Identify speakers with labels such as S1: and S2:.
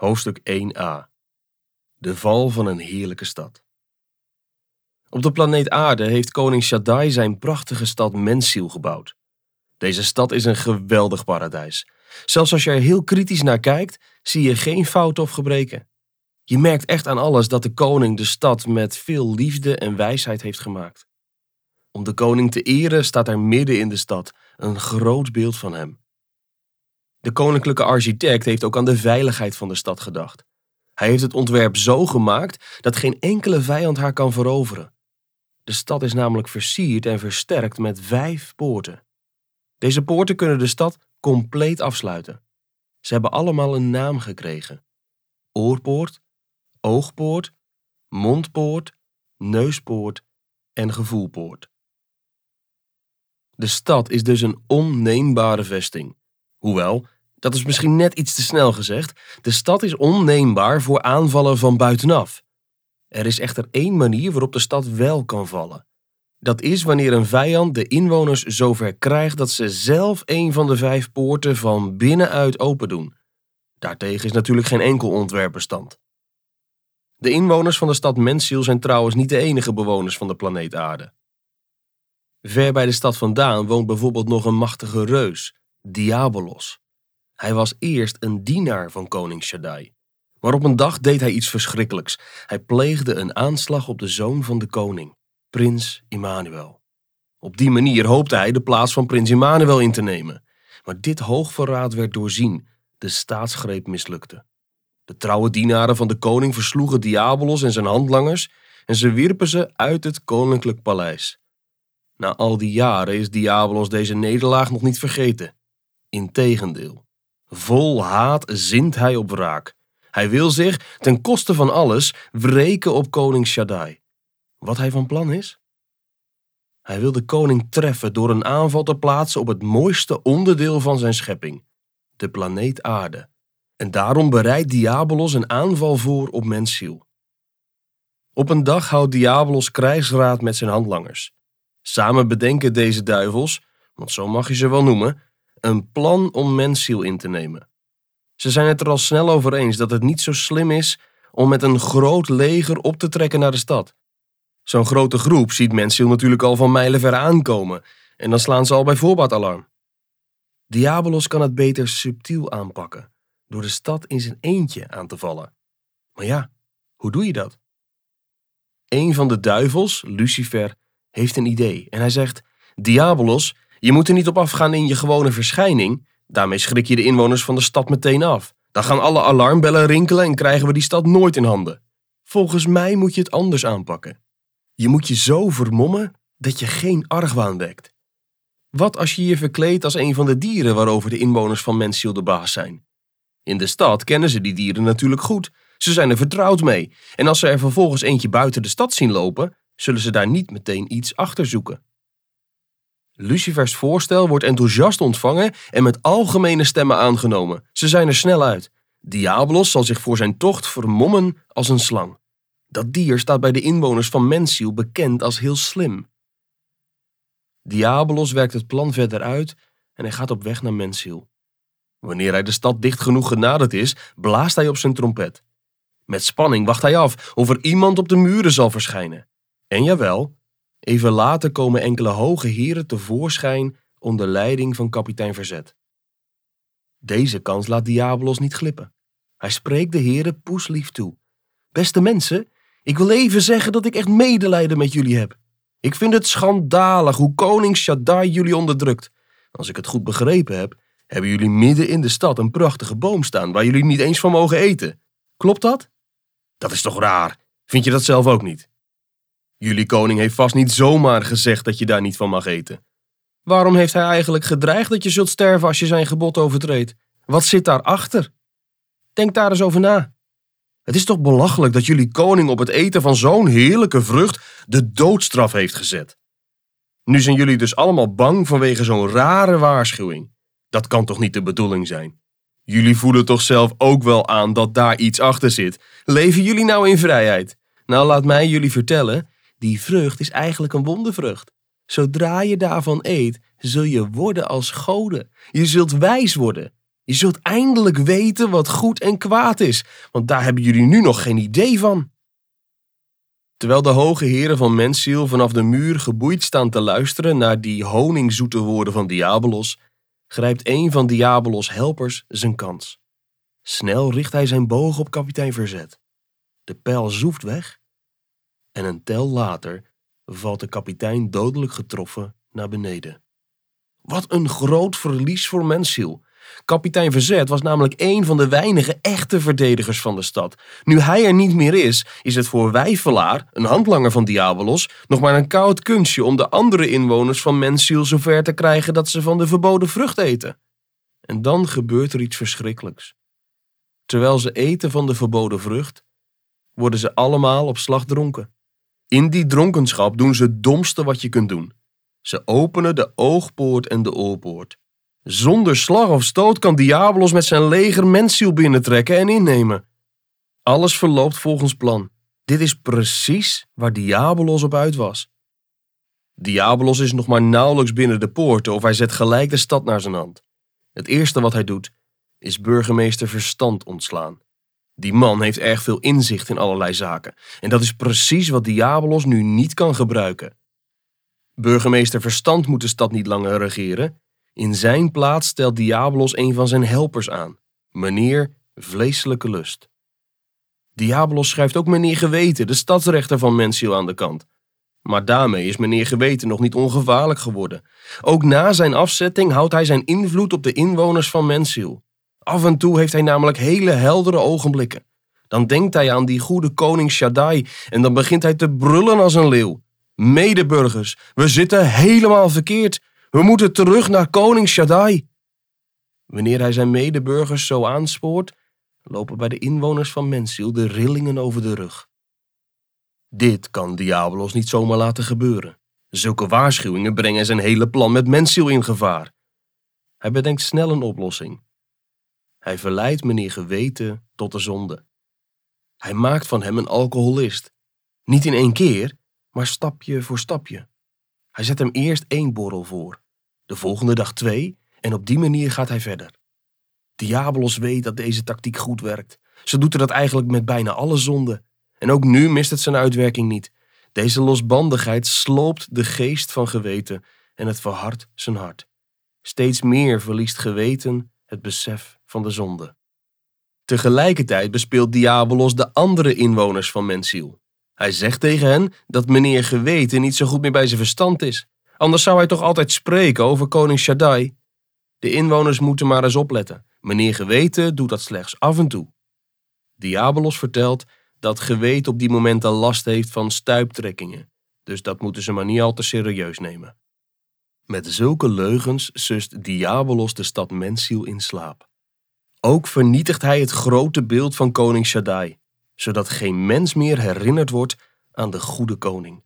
S1: Hoofdstuk 1a De val van een heerlijke stad. Op de planeet Aarde heeft koning Shaddai zijn prachtige stad Mensiel gebouwd. Deze stad is een geweldig paradijs. Zelfs als je er heel kritisch naar kijkt, zie je geen fouten of gebreken. Je merkt echt aan alles dat de koning de stad met veel liefde en wijsheid heeft gemaakt. Om de koning te eren staat er midden in de stad een groot beeld van hem. De koninklijke architect heeft ook aan de veiligheid van de stad gedacht. Hij heeft het ontwerp zo gemaakt dat geen enkele vijand haar kan veroveren. De stad is namelijk versierd en versterkt met vijf poorten. Deze poorten kunnen de stad compleet afsluiten. Ze hebben allemaal een naam gekregen: oorpoort, oogpoort, mondpoort, neuspoort en gevoelpoort. De stad is dus een onneembare vesting. Hoewel, dat is misschien net iets te snel gezegd, de stad is onneembaar voor aanvallen van buitenaf. Er is echter één manier waarop de stad wel kan vallen. Dat is wanneer een vijand de inwoners zover krijgt dat ze zelf een van de vijf poorten van binnenuit open doen. Daartegen is natuurlijk geen enkel ontwerp bestand. De inwoners van de stad Mensiel zijn trouwens niet de enige bewoners van de planeet Aarde. Ver bij de stad vandaan woont bijvoorbeeld nog een machtige reus, Diabolos. Hij was eerst een dienaar van koning Shaddai. Maar op een dag deed hij iets verschrikkelijks. Hij pleegde een aanslag op de zoon van de koning, prins Immanuel. Op die manier hoopte hij de plaats van prins Immanuel in te nemen. Maar dit hoogverraad werd doorzien. De staatsgreep mislukte. De trouwe dienaren van de koning versloegen Diabolos en zijn handlangers en ze wierpen ze uit het koninklijk paleis. Na al die jaren is Diabolos deze nederlaag nog niet vergeten. Integendeel, vol haat zint hij op wraak. Hij wil zich, ten koste van alles, wreken op koning Shaddai. Wat hij van plan is? Hij wil de koning treffen door een aanval te plaatsen op het mooiste onderdeel van zijn schepping, de planeet Aarde. En daarom bereidt Diabolos een aanval voor op mensziel. Op een dag houdt Diabolos krijgsraad met zijn handlangers. Samen bedenken deze duivels, want zo mag je ze wel noemen, een plan om mensziel in te nemen. Ze zijn het er al snel over eens dat het niet zo slim is om met een groot leger op te trekken naar de stad. Zo'n grote groep ziet mensziel natuurlijk al van mijlenver aankomen en dan slaan ze al bij voorbaat alarm. Diabolos kan het beter subtiel aanpakken, door de stad in zijn eentje aan te vallen. Maar ja, hoe doe je dat? Een van de duivels, Lucifer, heeft een idee en hij zegt: Diabolos, je moet er niet op afgaan in je gewone verschijning. Daarmee schrik je de inwoners van de stad meteen af. Dan gaan alle alarmbellen rinkelen en krijgen we die stad nooit in handen. Volgens mij moet je het anders aanpakken. Je moet je zo vermommen dat je geen argwaan wekt. Wat als je je verkleedt als een van de dieren waarover de inwoners van Mensiel de baas zijn? In de stad kennen ze die dieren natuurlijk goed. Ze zijn er vertrouwd mee. En als ze er vervolgens eentje buiten de stad zien lopen, zullen ze daar niet meteen iets achter zoeken. Lucifers voorstel wordt enthousiast ontvangen en met algemene stemmen aangenomen. Ze zijn er snel uit. Diabolos zal zich voor zijn tocht vermommen als een slang. Dat dier staat bij de inwoners van Mensiel bekend als heel slim. Diabolos werkt het plan verder uit en hij gaat op weg naar Mensiel. Wanneer hij de stad dicht genoeg genaderd is, blaast hij op zijn trompet. Met spanning wacht hij af of er iemand op de muren zal verschijnen. En jawel, even later komen enkele hoge heren tevoorschijn onder leiding van kapitein Verzet. Deze kans laat Diabolos niet glippen. Hij spreekt de heren poeslief toe. Beste mensen, ik wil even zeggen dat ik echt medelijden met jullie heb. Ik vind het schandalig hoe koning Shaddai jullie onderdrukt. Als ik het goed begrepen heb, hebben jullie midden in de stad een prachtige boom staan waar jullie niet eens van mogen eten. Klopt dat? Dat is toch raar? Vind je dat zelf ook niet? Jullie koning heeft vast niet zomaar gezegd dat je daar niet van mag eten. Waarom heeft hij eigenlijk gedreigd dat je zult sterven als je zijn gebod overtreedt? Wat zit daarachter? Denk daar eens over na. Het is toch belachelijk dat jullie koning op het eten van zo'n heerlijke vrucht de doodstraf heeft gezet. Nu zijn jullie dus allemaal bang vanwege zo'n rare waarschuwing. Dat kan toch niet de bedoeling zijn? Jullie voelen toch zelf ook wel aan dat daar iets achter zit. Leven jullie nou in vrijheid? Nou, laat mij jullie vertellen, die vrucht is eigenlijk een wondervrucht. Zodra je daarvan eet, zul je worden als goden. Je zult wijs worden. Je zult eindelijk weten wat goed en kwaad is, want daar hebben jullie nu nog geen idee van. Terwijl de hoge heren van Mensiel vanaf de muur geboeid staan te luisteren naar die honingzoete woorden van Diabolos, grijpt een van Diabolos' helpers zijn kans. Snel richt hij zijn boog op kapitein Verzet. De pijl zoeft weg en een tel later valt de kapitein dodelijk getroffen naar beneden. Wat een groot verlies voor Mensiel. Kapitein Verzet was namelijk een van de weinige echte verdedigers van de stad. Nu hij er niet meer is, is het voor Wijfelaar, een handlanger van Diabolos, nog maar een koud kunstje om de andere inwoners van Mensiel zover te krijgen dat ze van de verboden vrucht eten. En dan gebeurt er iets verschrikkelijks. Terwijl ze eten van de verboden vrucht, worden ze allemaal op slag dronken. In die dronkenschap doen ze het domste wat je kunt doen. Ze openen de oogpoort en de oorpoort. Zonder slag of stoot kan Diabolos met zijn leger Mensiel binnentrekken en innemen. Alles verloopt volgens plan. Dit is precies waar Diabolos op uit was. Diabolos is nog maar nauwelijks binnen de poorten of hij zet gelijk de stad naar zijn hand. Het eerste wat hij doet, is burgemeester Verstand ontslaan. Die man heeft erg veel inzicht in allerlei zaken. En dat is precies wat Diabolos nu niet kan gebruiken. Burgemeester Verstand moet de stad niet langer regeren. In zijn plaats stelt Diabolos een van zijn helpers aan, meneer Vleeselijke Lust. Diabolos schrijft ook meneer Geweten, de stadsrechter van Mensiel, aan de kant. Maar daarmee is meneer Geweten nog niet ongevaarlijk geworden. Ook na zijn afzetting houdt hij zijn invloed op de inwoners van Mensiel. Af en toe heeft hij namelijk hele heldere ogenblikken. Dan denkt hij aan die goede koning Shaddai en dan begint hij te brullen als een leeuw. Medeburgers, we zitten helemaal verkeerd. We moeten terug naar koning Shaddai. Wanneer hij zijn medeburgers zo aanspoort, lopen bij de inwoners van Mensiel de rillingen over de rug. Dit kan Diabolos niet zomaar laten gebeuren. Zulke waarschuwingen brengen zijn hele plan met Mensiel in gevaar. Hij bedenkt snel een oplossing. Hij verleidt meneer Geweten tot de zonde. Hij maakt van hem een alcoholist. Niet in één keer, maar stapje voor stapje. Hij zet hem eerst één borrel voor, de volgende dag twee, en op die manier gaat hij verder. Diabolos weet dat deze tactiek goed werkt. Ze doet er dat eigenlijk met bijna alle zonden. En ook nu mist het zijn uitwerking niet. Deze losbandigheid sloopt de geest van geweten en het verhardt zijn hart. Steeds meer verliest geweten het besef van de zonde. Tegelijkertijd bespeelt Diabolos de andere inwoners van Mensiel. Hij zegt tegen hen dat meneer geweten niet zo goed meer bij zijn verstand is. Anders zou hij toch altijd spreken over koning Shaddai. De inwoners moeten maar eens opletten. Meneer geweten doet dat slechts af en toe. Diabolos vertelt dat geweten op die momenten last heeft van stuiptrekkingen. Dus dat moeten ze maar niet al te serieus nemen. Met zulke leugens sust Diabolos de stad Mensiel in slaap. Ook vernietigt hij het grote beeld van koning Shaddai, zodat geen mens meer herinnerd wordt aan de goede koning.